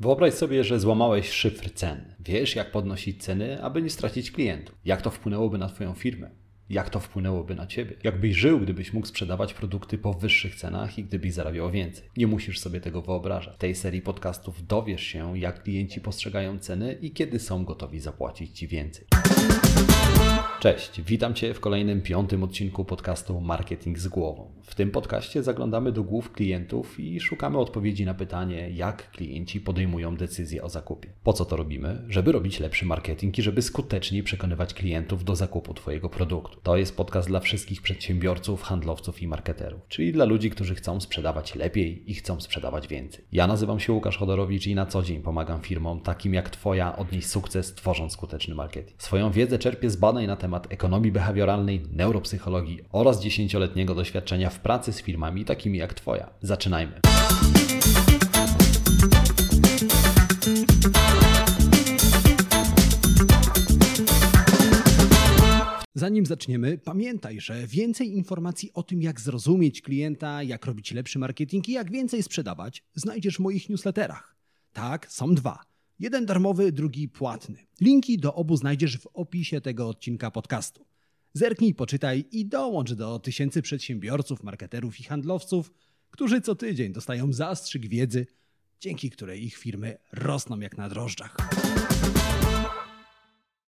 Wyobraź sobie, że złamałeś szyfr cen. Wiesz, jak podnosić ceny, aby nie stracić klientów. Jak to wpłynęłoby na Twoją firmę? Jak to wpłynęłoby na Ciebie? Jakbyś żył, gdybyś mógł sprzedawać produkty po wyższych cenach i gdybyś zarabiał więcej? Nie musisz sobie tego wyobrażać. W tej serii podcastów dowiesz się, jak klienci postrzegają ceny i kiedy są gotowi zapłacić Ci więcej. Cześć, witam Cię w kolejnym piątym odcinku podcastu Marketing z głową. W tym podcaście zaglądamy do głów klientów i szukamy odpowiedzi na pytanie, jak klienci podejmują decyzje o zakupie. Po co to robimy? Żeby robić lepszy marketing i żeby skuteczniej przekonywać klientów do zakupu Twojego produktu. To jest podcast dla wszystkich przedsiębiorców, handlowców i marketerów, czyli dla ludzi, którzy chcą sprzedawać lepiej i chcą sprzedawać więcej. Ja nazywam się Łukasz Chodorowicz i na co dzień pomagam firmom takim jak Twoja odnieść sukces, tworząc skuteczny marketing. Swoją wiedzę czerpię z badań na temat ekonomii behawioralnej, neuropsychologii oraz dziesięcioletniego doświadczenia w pracy z firmami takimi jak Twoja. Zaczynajmy. Zanim zaczniemy, pamiętaj, że więcej informacji o tym, jak zrozumieć klienta, jak robić lepszy marketing i jak więcej sprzedawać, znajdziesz w moich newsletterach. Tak, są dwa. Jeden darmowy, drugi płatny. Linki do obu znajdziesz w opisie tego odcinka podcastu. Zerknij, poczytaj i dołącz do tysięcy przedsiębiorców, marketerów i handlowców, którzy co tydzień dostają zastrzyk wiedzy, dzięki której ich firmy rosną jak na drożdżach.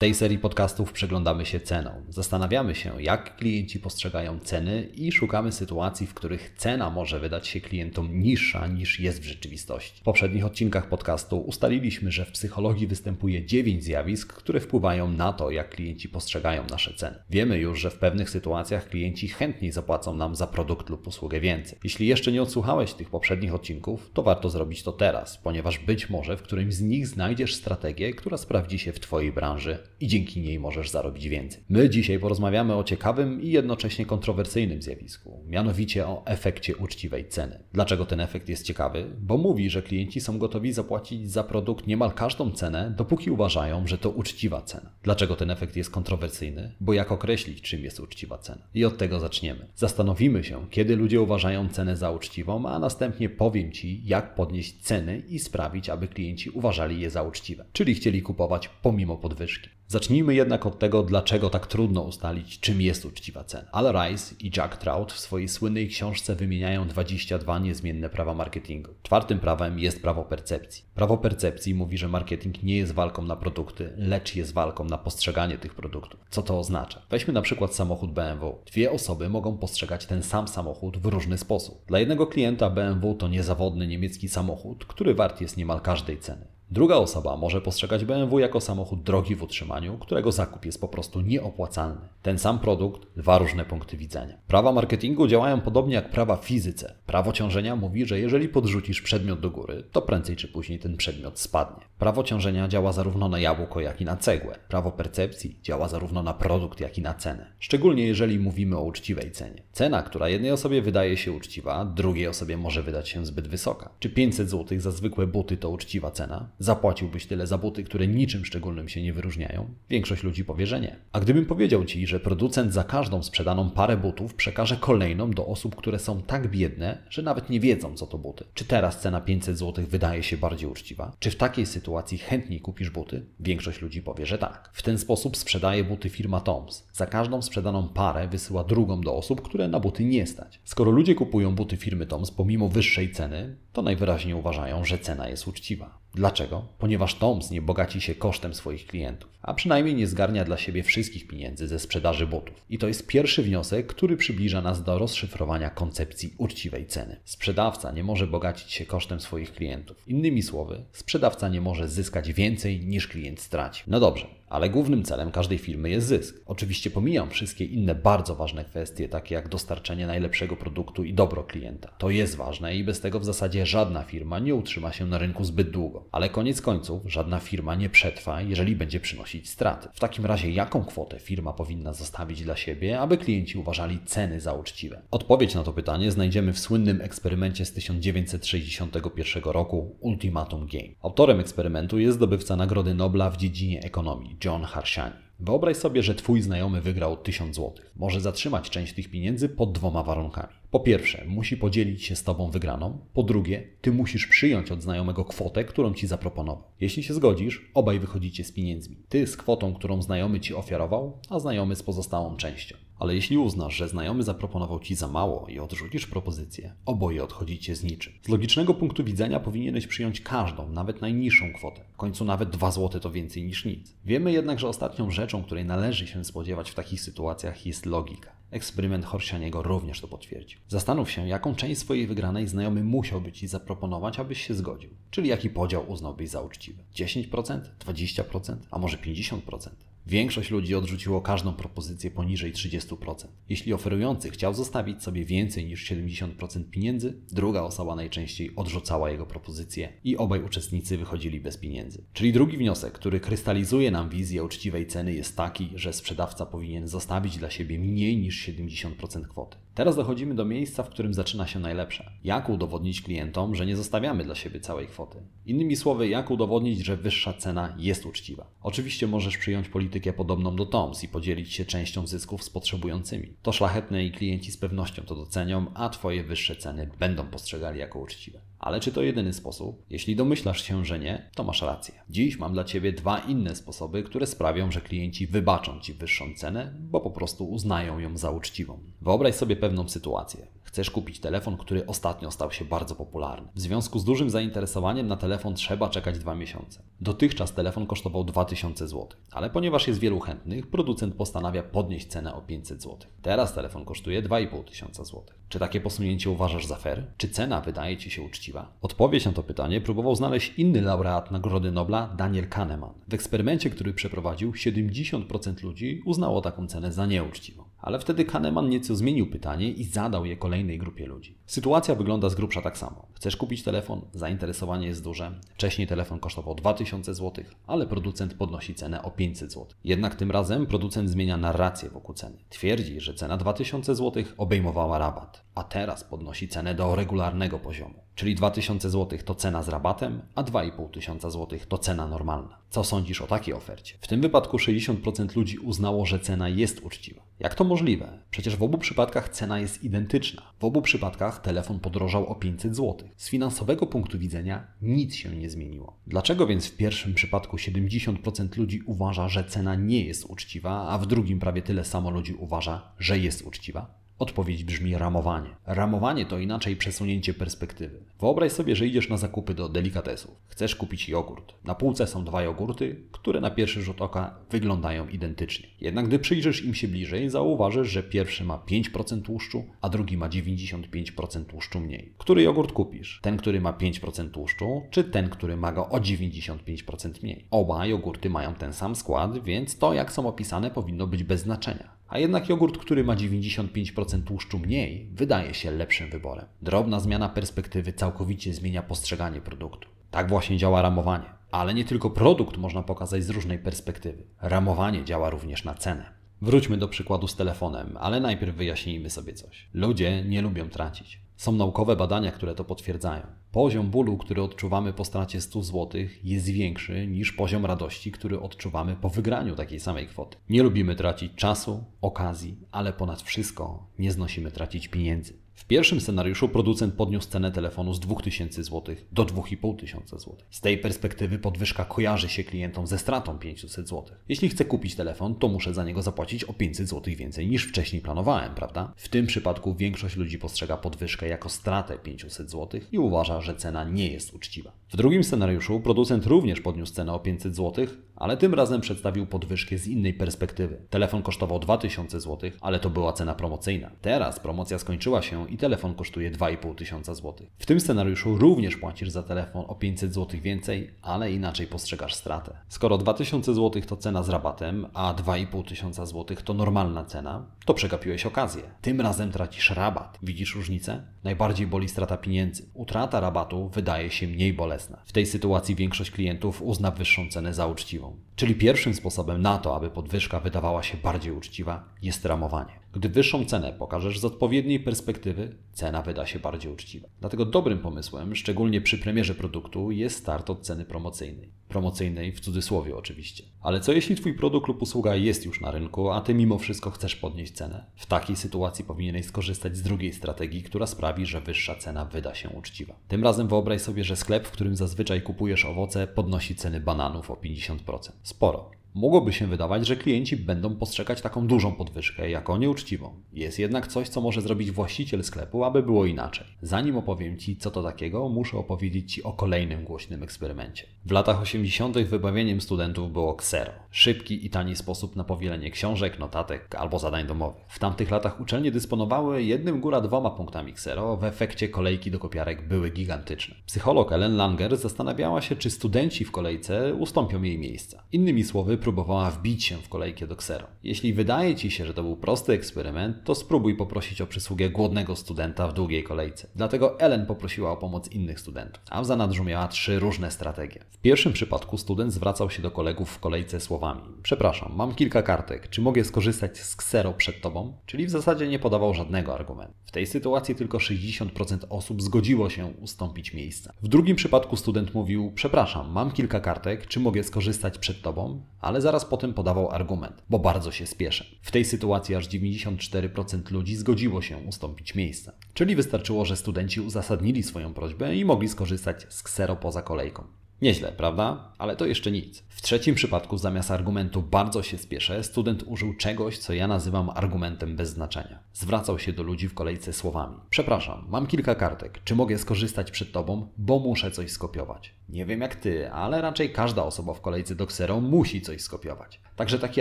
Tej serii podcastów przyglądamy się cenom. Zastanawiamy się, jak klienci postrzegają ceny i szukamy sytuacji, w których cena może wydać się klientom niższa niż jest w rzeczywistości. W poprzednich odcinkach podcastu ustaliliśmy, że w psychologii występuje 9 zjawisk, które wpływają na to, jak klienci postrzegają nasze ceny. Wiemy już, że w pewnych sytuacjach klienci chętniej zapłacą nam za produkt lub usługę więcej. Jeśli jeszcze nie odsłuchałeś tych poprzednich odcinków, to warto zrobić to teraz, ponieważ być może w którymś z nich znajdziesz strategię, która sprawdzi się w Twojej branży i dzięki niej możesz zarobić więcej. My dzisiaj porozmawiamy o ciekawym i jednocześnie kontrowersyjnym zjawisku, mianowicie o efekcie uczciwej ceny. Dlaczego ten efekt jest ciekawy? Bo mówi, że klienci są gotowi zapłacić za produkt niemal każdą cenę, dopóki uważają, że to uczciwa cena. Dlaczego ten efekt jest kontrowersyjny? Bo jak określić, czym jest uczciwa cena? I od tego zaczniemy. Zastanowimy się, kiedy ludzie uważają cenę za uczciwą, a następnie powiem Ci, jak podnieść ceny i sprawić, aby klienci uważali je za uczciwe, czyli chcieli kupować pomimo podwyżki. Zacznijmy jednak od tego, dlaczego tak trudno ustalić, czym jest uczciwa cena. Al Rice i Jack Trout w swojej słynnej książce wymieniają 22 niezmienne prawa marketingu. Czwartym prawem jest prawo percepcji. Prawo percepcji mówi, że marketing nie jest walką na produkty, lecz jest walką na postrzeganie tych produktów. Co to oznacza? Weźmy na przykład samochód BMW. Dwie osoby mogą postrzegać ten sam samochód w różny sposób. Dla jednego klienta BMW to niezawodny niemiecki samochód, który wart jest niemal każdej ceny. Druga osoba może postrzegać BMW jako samochód drogi w utrzymaniu, którego zakup jest po prostu nieopłacalny. Ten sam produkt, dwa różne punkty widzenia. Prawa marketingu działają podobnie jak prawa fizyce. Prawo ciążenia mówi, że jeżeli podrzucisz przedmiot do góry, to prędzej czy później ten przedmiot spadnie. Prawo ciążenia działa zarówno na jabłko, jak i na cegłę. Prawo percepcji działa zarówno na produkt, jak i na cenę. Szczególnie jeżeli mówimy o uczciwej cenie. Cena, która jednej osobie wydaje się uczciwa, drugiej osobie może wydać się zbyt wysoka. Czy 500 zł za zwykłe buty to uczciwa cena? Zapłaciłbyś tyle za buty, które niczym szczególnym się nie wyróżniają? Większość ludzi powie, że nie. A gdybym powiedział Ci, że producent za każdą sprzedaną parę butów przekaże kolejną do osób, które są tak biedne, że nawet nie wiedzą, co to buty. Czy teraz cena 500 zł wydaje się bardziej uczciwa? Czy w takiej sytuacji chętniej kupisz buty? Większość ludzi powie, że tak. W ten sposób sprzedaje buty firma Toms. Za każdą sprzedaną parę wysyła drugą do osób, które na buty nie stać. Skoro ludzie kupują buty firmy Toms pomimo wyższej ceny, to najwyraźniej uważają, że cena jest uczciwa. Dlaczego? Ponieważ Toms nie bogaci się kosztem swoich klientów, a przynajmniej nie zgarnia dla siebie wszystkich pieniędzy ze sprzedaży butów. I to jest pierwszy wniosek, który przybliża nas do rozszyfrowania koncepcji uczciwej ceny. Sprzedawca nie może bogacić się kosztem swoich klientów. Innymi słowy, sprzedawca nie może zyskać więcej niż klient straci. No dobrze, ale głównym celem każdej firmy jest zysk. Oczywiście pomijam wszystkie inne bardzo ważne kwestie, takie jak dostarczenie najlepszego produktu i dobro klienta. To jest ważne i bez tego w zasadzie żadna firma nie utrzyma się na rynku zbyt długo. Ale koniec końców, żadna firma nie przetrwa, jeżeli będzie przynosić straty. W takim razie, jaką kwotę firma powinna zostawić dla siebie, aby klienci uważali ceny za uczciwe? Odpowiedź na to pytanie znajdziemy w słynnym eksperymencie z 1961 roku Ultimatum Game. Autorem eksperymentu jest zdobywca Nagrody Nobla w dziedzinie ekonomii John Harshani. Wyobraź sobie, że Twój znajomy wygrał 1000 zł. Może zatrzymać część tych pieniędzy pod dwoma warunkami. Po pierwsze, musi podzielić się z Tobą wygraną. Po drugie, Ty musisz przyjąć od znajomego kwotę, którą Ci zaproponował. Jeśli się zgodzisz, obaj wychodzicie z pieniędzmi. Ty z kwotą, którą znajomy Ci ofiarował, a znajomy z pozostałą częścią. Ale jeśli uznasz, że znajomy zaproponował ci za mało i odrzucisz propozycję, oboje odchodzicie z niczym. Z logicznego punktu widzenia powinieneś przyjąć każdą, nawet najniższą kwotę. W końcu nawet 2 zł to więcej niż nic. Wiemy jednak, że ostatnią rzeczą, której należy się spodziewać w takich sytuacjach jest logika. Eksperyment Horsianiego również to potwierdził. Zastanów się, jaką część swojej wygranej znajomy musiałby ci zaproponować, abyś się zgodził. Czyli jaki podział uznałbyś za uczciwy? 10%, 20%, a może 50%? Większość ludzi odrzuciło każdą propozycję poniżej 30%. Jeśli oferujący chciał zostawić sobie więcej niż 70% pieniędzy, druga osoba najczęściej odrzucała jego propozycję i obaj uczestnicy wychodzili bez pieniędzy. Czyli drugi wniosek, który krystalizuje nam wizję uczciwej ceny jest taki, że sprzedawca powinien zostawić dla siebie mniej niż 70% kwoty. Teraz dochodzimy do miejsca, w którym zaczyna się najlepsze. Jak udowodnić klientom, że nie zostawiamy dla siebie całej kwoty? Innymi słowy, jak udowodnić, że wyższa cena jest uczciwa? Oczywiście możesz przyjąć politykę podobną do Toms i podzielić się częścią zysków z potrzebującymi. To szlachetne i klienci z pewnością to docenią, a Twoje wyższe ceny będą postrzegali jako uczciwe. Ale czy to jedyny sposób? Jeśli domyślasz się, że nie, to masz rację. Dziś mam dla Ciebie dwa inne sposoby, które sprawią, że klienci wybaczą Ci wyższą cenę, bo po prostu uznają ją za uczciwą. Wyobraź sobie pewną sytuację. Chcesz kupić telefon, który ostatnio stał się bardzo popularny. W związku z dużym zainteresowaniem na telefon trzeba czekać dwa miesiące. Dotychczas telefon kosztował 2000 zł, ale ponieważ jest wielu chętnych, producent postanawia podnieść cenę o 500 zł. Teraz telefon kosztuje 2500 zł. Czy takie posunięcie uważasz za fair? Czy cena wydaje Ci się uczciwa? Odpowiedź na to pytanie próbował znaleźć inny laureat Nagrody Nobla, Daniel Kahneman. W eksperymencie, który przeprowadził, 70% ludzi uznało taką cenę za nieuczciwą. Ale wtedy Kahneman nieco zmienił pytanie i zadał je kolejnej grupie ludzi. Sytuacja wygląda z grubsza tak samo. Chcesz kupić telefon, zainteresowanie jest duże. Wcześniej telefon kosztował 2000 zł, ale producent podnosi cenę o 500 zł. Jednak tym razem producent zmienia narrację wokół ceny. Twierdzi, że cena 2000 zł obejmowała rabat, a teraz podnosi cenę do regularnego poziomu. Czyli 2000 zł to cena z rabatem, a 2500 zł to cena normalna. Co sądzisz o takiej ofercie? W tym wypadku 60% ludzi uznało, że cena jest uczciwa. Jak to możliwe? Przecież w obu przypadkach cena jest identyczna. W obu przypadkach telefon podrożał o 500 zł. Z finansowego punktu widzenia nic się nie zmieniło. Dlaczego więc w pierwszym przypadku 70% ludzi uważa, że cena nie jest uczciwa, a w drugim prawie tyle samo ludzi uważa, że jest uczciwa? Odpowiedź brzmi ramowanie. Ramowanie to inaczej przesunięcie perspektywy. Wyobraź sobie, że idziesz na zakupy do delikatesów. Chcesz kupić jogurt. Na półce są dwa jogurty, które na pierwszy rzut oka wyglądają identycznie. Jednak gdy przyjrzysz im się bliżej, zauważysz, że pierwszy ma 5% tłuszczu, a drugi ma 95% tłuszczu mniej. Który jogurt kupisz? Ten, który ma 5% tłuszczu, czy ten, który ma go o 95% mniej? Oba jogurty mają ten sam skład, więc to, jak są opisane, powinno być bez znaczenia. A jednak jogurt, który ma 95% tłuszczu mniej, wydaje się lepszym wyborem. Drobna zmiana perspektywy całkowicie zmienia postrzeganie produktu. Tak właśnie działa ramowanie. Ale nie tylko produkt można pokazać z różnej perspektywy. Ramowanie działa również na cenę. Wróćmy do przykładu z telefonem, ale najpierw wyjaśnijmy sobie coś. Ludzie nie lubią tracić. Są naukowe badania, które to potwierdzają. Poziom bólu, który odczuwamy po stracie 100 zł, jest większy niż poziom radości, który odczuwamy po wygraniu takiej samej kwoty. Nie lubimy tracić czasu, okazji, ale ponad wszystko nie znosimy tracić pieniędzy. W pierwszym scenariuszu producent podniósł cenę telefonu z 2000 zł do 2500 zł. Z tej perspektywy podwyżka kojarzy się klientom ze stratą 500 zł. Jeśli chcę kupić telefon, to muszę za niego zapłacić o 500 zł więcej niż wcześniej planowałem, prawda? W tym przypadku większość ludzi postrzega podwyżkę jako stratę 500 zł i uważa, że cena nie jest uczciwa. W drugim scenariuszu producent również podniósł cenę o 500 zł, ale tym razem przedstawił podwyżkę z innej perspektywy. Telefon kosztował 2000 zł, ale to była cena promocyjna. Teraz promocja skończyła się i telefon kosztuje 2500 zł. W tym scenariuszu również płacisz za telefon o 500 zł więcej, ale inaczej postrzegasz stratę. Skoro 2000 zł to cena z rabatem, a 2500 zł to normalna cena, to przegapiłeś okazję. Tym razem tracisz rabat. Widzisz różnicę? Najbardziej boli strata pieniędzy. Utrata rabatu wydaje się mniej bolesna. W tej sytuacji większość klientów uzna wyższą cenę za uczciwą. Czyli pierwszym sposobem na to, aby podwyżka wydawała się bardziej uczciwa, jest ramowanie. Gdy wyższą cenę pokażesz z odpowiedniej perspektywy, cena wyda się bardziej uczciwa. Dlatego dobrym pomysłem, szczególnie przy premierze produktu, jest start od ceny promocyjnej. Promocyjnej w cudzysłowie oczywiście. Ale co jeśli Twój produkt lub usługa jest już na rynku, a Ty mimo wszystko chcesz podnieść cenę? W takiej sytuacji powinieneś skorzystać z drugiej strategii, która sprawi, że wyższa cena wyda się uczciwa. Tym razem wyobraź sobie, że sklep, w którym zazwyczaj kupujesz owoce, podnosi ceny bananów o 50%. Sporo. Mogłoby się wydawać, że klienci będą postrzegać taką dużą podwyżkę jako nieuczciwą. Jest jednak coś, co może zrobić właściciel sklepu, aby było inaczej. Zanim opowiem Ci, co to takiego, muszę opowiedzieć Ci o kolejnym głośnym eksperymencie. W latach 80. wybawieniem studentów było Xero. Szybki i tani sposób na powielenie książek, notatek albo zadań domowych. W tamtych latach uczelnie dysponowały jednym góra dwoma punktami Xero, w efekcie kolejki do kopiarek były gigantyczne. Psycholog Ellen Langer zastanawiała się, czy studenci w kolejce ustąpią jej miejsca. Innymi słowy, próbowała wbić się w kolejkę do Xero. Jeśli wydaje Ci się, że to był prosty eksperyment, to spróbuj poprosić o przysługę głodnego studenta w długiej kolejce. Dlatego Ellen poprosiła o pomoc innych studentów, a w zanadrzu miała trzy różne strategie. W pierwszym przypadku student zwracał się do kolegów w kolejce słowami: Przepraszam, mam kilka kartek, czy mogę skorzystać z Xero przed Tobą? Czyli w zasadzie nie podawał żadnego argumentu. W tej sytuacji tylko 60% osób zgodziło się ustąpić miejsca. W drugim przypadku student mówił: Przepraszam, mam kilka kartek, czy mogę skorzystać przed Tobą? Ale zaraz potem podawał argument, bo bardzo się spieszę. W tej sytuacji aż 94% ludzi zgodziło się ustąpić miejsca. Czyli wystarczyło, że studenci uzasadnili swoją prośbę i mogli skorzystać z ksero poza kolejką. Nieźle, prawda? Ale to jeszcze nic. W trzecim przypadku zamiast argumentu bardzo się spieszę, student użył czegoś, co ja nazywam argumentem bez znaczenia. Zwracał się do ludzi w kolejce słowami: Przepraszam, mam kilka kartek, czy mogę skorzystać przed tobą, bo muszę coś skopiować. Nie wiem jak ty, ale raczej każda osoba w kolejce do Xero musi coś skopiować. Także taki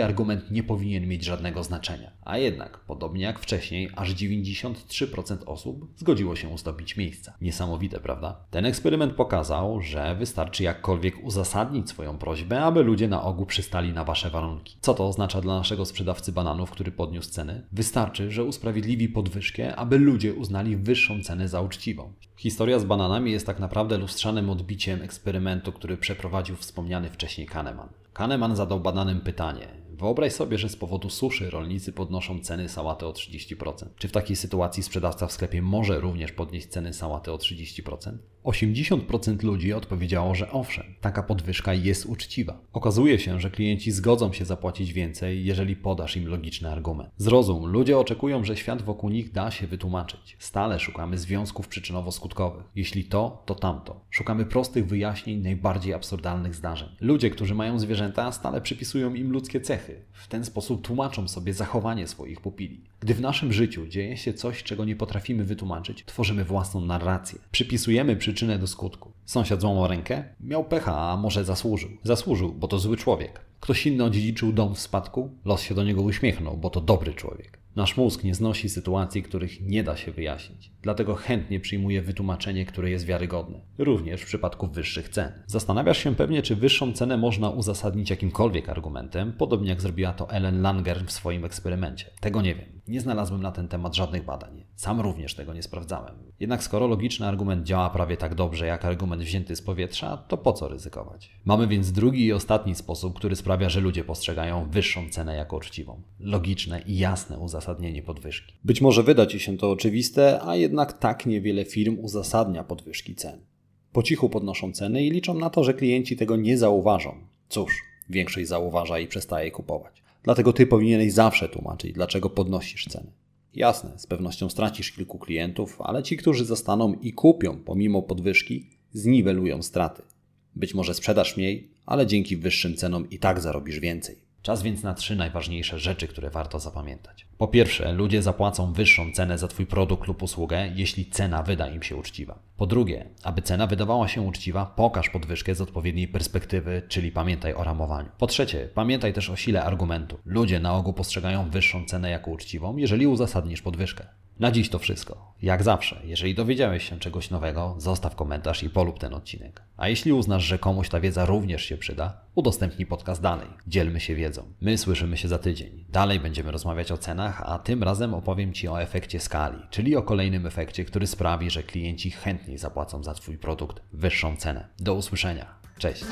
argument nie powinien mieć żadnego znaczenia. A jednak, podobnie jak wcześniej, aż 93% osób zgodziło się ustąpić miejsca. Niesamowite, prawda? Ten eksperyment pokazał, że wystarczy jakkolwiek uzasadnić swoją prośbę, aby ludzie na ogół przystali na wasze warunki. Co to oznacza dla naszego sprzedawcy bananów, który podniósł ceny? Wystarczy, że usprawiedliwi podwyżkę, aby ludzie uznali wyższą cenę za uczciwą. Historia z bananami jest tak naprawdę lustrzanym odbiciem eksperymentu, który przeprowadził wspomniany wcześniej Kahneman. Kahneman zadał badanym pytanie: Wyobraź sobie, że z powodu suszy rolnicy podnoszą ceny sałaty o 30%. Czy w takiej sytuacji sprzedawca w sklepie może również podnieść ceny sałaty o 30%? 80% ludzi odpowiedziało, że owszem, taka podwyżka jest uczciwa. Okazuje się, że klienci zgodzą się zapłacić więcej, jeżeli podasz im logiczny argument. Zrozum, ludzie oczekują, że świat wokół nich da się wytłumaczyć. Stale szukamy związków przyczynowo-skutkowych. Jeśli to, to tamto. Szukamy prostych wyjaśnień najbardziej absurdalnych zdarzeń. Ludzie, którzy mają zwierzęta, stale przypisują im ludzkie cechy. W ten sposób tłumaczą sobie zachowanie swoich pupili. Gdy w naszym życiu dzieje się coś, czego nie potrafimy wytłumaczyć, tworzymy własną narrację. Przypisujemy przyczynę do skutku. Sąsiad złamał rękę? Miał pecha, a może zasłużył. Zasłużył, bo to zły człowiek. Ktoś inny odziedziczył dom w spadku? Los się do niego uśmiechnął, bo to dobry człowiek. Nasz mózg nie znosi sytuacji, których nie da się wyjaśnić. Dlatego chętnie przyjmuje wytłumaczenie, które jest wiarygodne. Również w przypadku wyższych cen. Zastanawiasz się pewnie, czy wyższą cenę można uzasadnić jakimkolwiek argumentem, podobnie jak zrobiła to Ellen Langer w swoim eksperymencie. Tego nie wiem. Nie znalazłem na ten temat żadnych badań. Sam również tego nie sprawdzałem. Jednak skoro logiczny argument działa prawie tak dobrze jak argument wzięty z powietrza, to po co ryzykować? Mamy więc drugi i ostatni sposób, który sprawia, że ludzie postrzegają wyższą cenę jako uczciwą. Logiczne i jasne uzasadnienie podwyżki. Być może wyda Ci się to oczywiste, a jednak tak niewiele firm uzasadnia podwyżki cen. Po cichu podnoszą ceny i liczą na to, że klienci tego nie zauważą. Cóż, większość zauważa i przestaje kupować. Dlatego ty powinieneś zawsze tłumaczyć, dlaczego podnosisz ceny. Jasne, z pewnością stracisz kilku klientów, ale ci, którzy zostaną i kupią pomimo podwyżki, zniwelują straty. Być może sprzedasz mniej, ale dzięki wyższym cenom i tak zarobisz więcej. Czas więc na trzy najważniejsze rzeczy, które warto zapamiętać. Po pierwsze, ludzie zapłacą wyższą cenę za Twój produkt lub usługę, jeśli cena wyda im się uczciwa. Po drugie, aby cena wydawała się uczciwa, pokaż podwyżkę z odpowiedniej perspektywy, czyli pamiętaj o ramowaniu. Po trzecie, pamiętaj też o sile argumentu. Ludzie na ogół postrzegają wyższą cenę jako uczciwą, jeżeli uzasadnisz podwyżkę. Na dziś to wszystko. Jak zawsze, jeżeli dowiedziałeś się czegoś nowego, zostaw komentarz i polub ten odcinek. A jeśli uznasz, że komuś ta wiedza również się przyda, udostępnij podcast dalej. Dzielmy się wiedzą. My słyszymy się za tydzień. Dalej będziemy rozmawiać o cenach, a tym razem opowiem Ci o efekcie skali, czyli o kolejnym efekcie, który sprawi, że klienci zapłacą za Twój produkt wyższą cenę. Do usłyszenia. Cześć.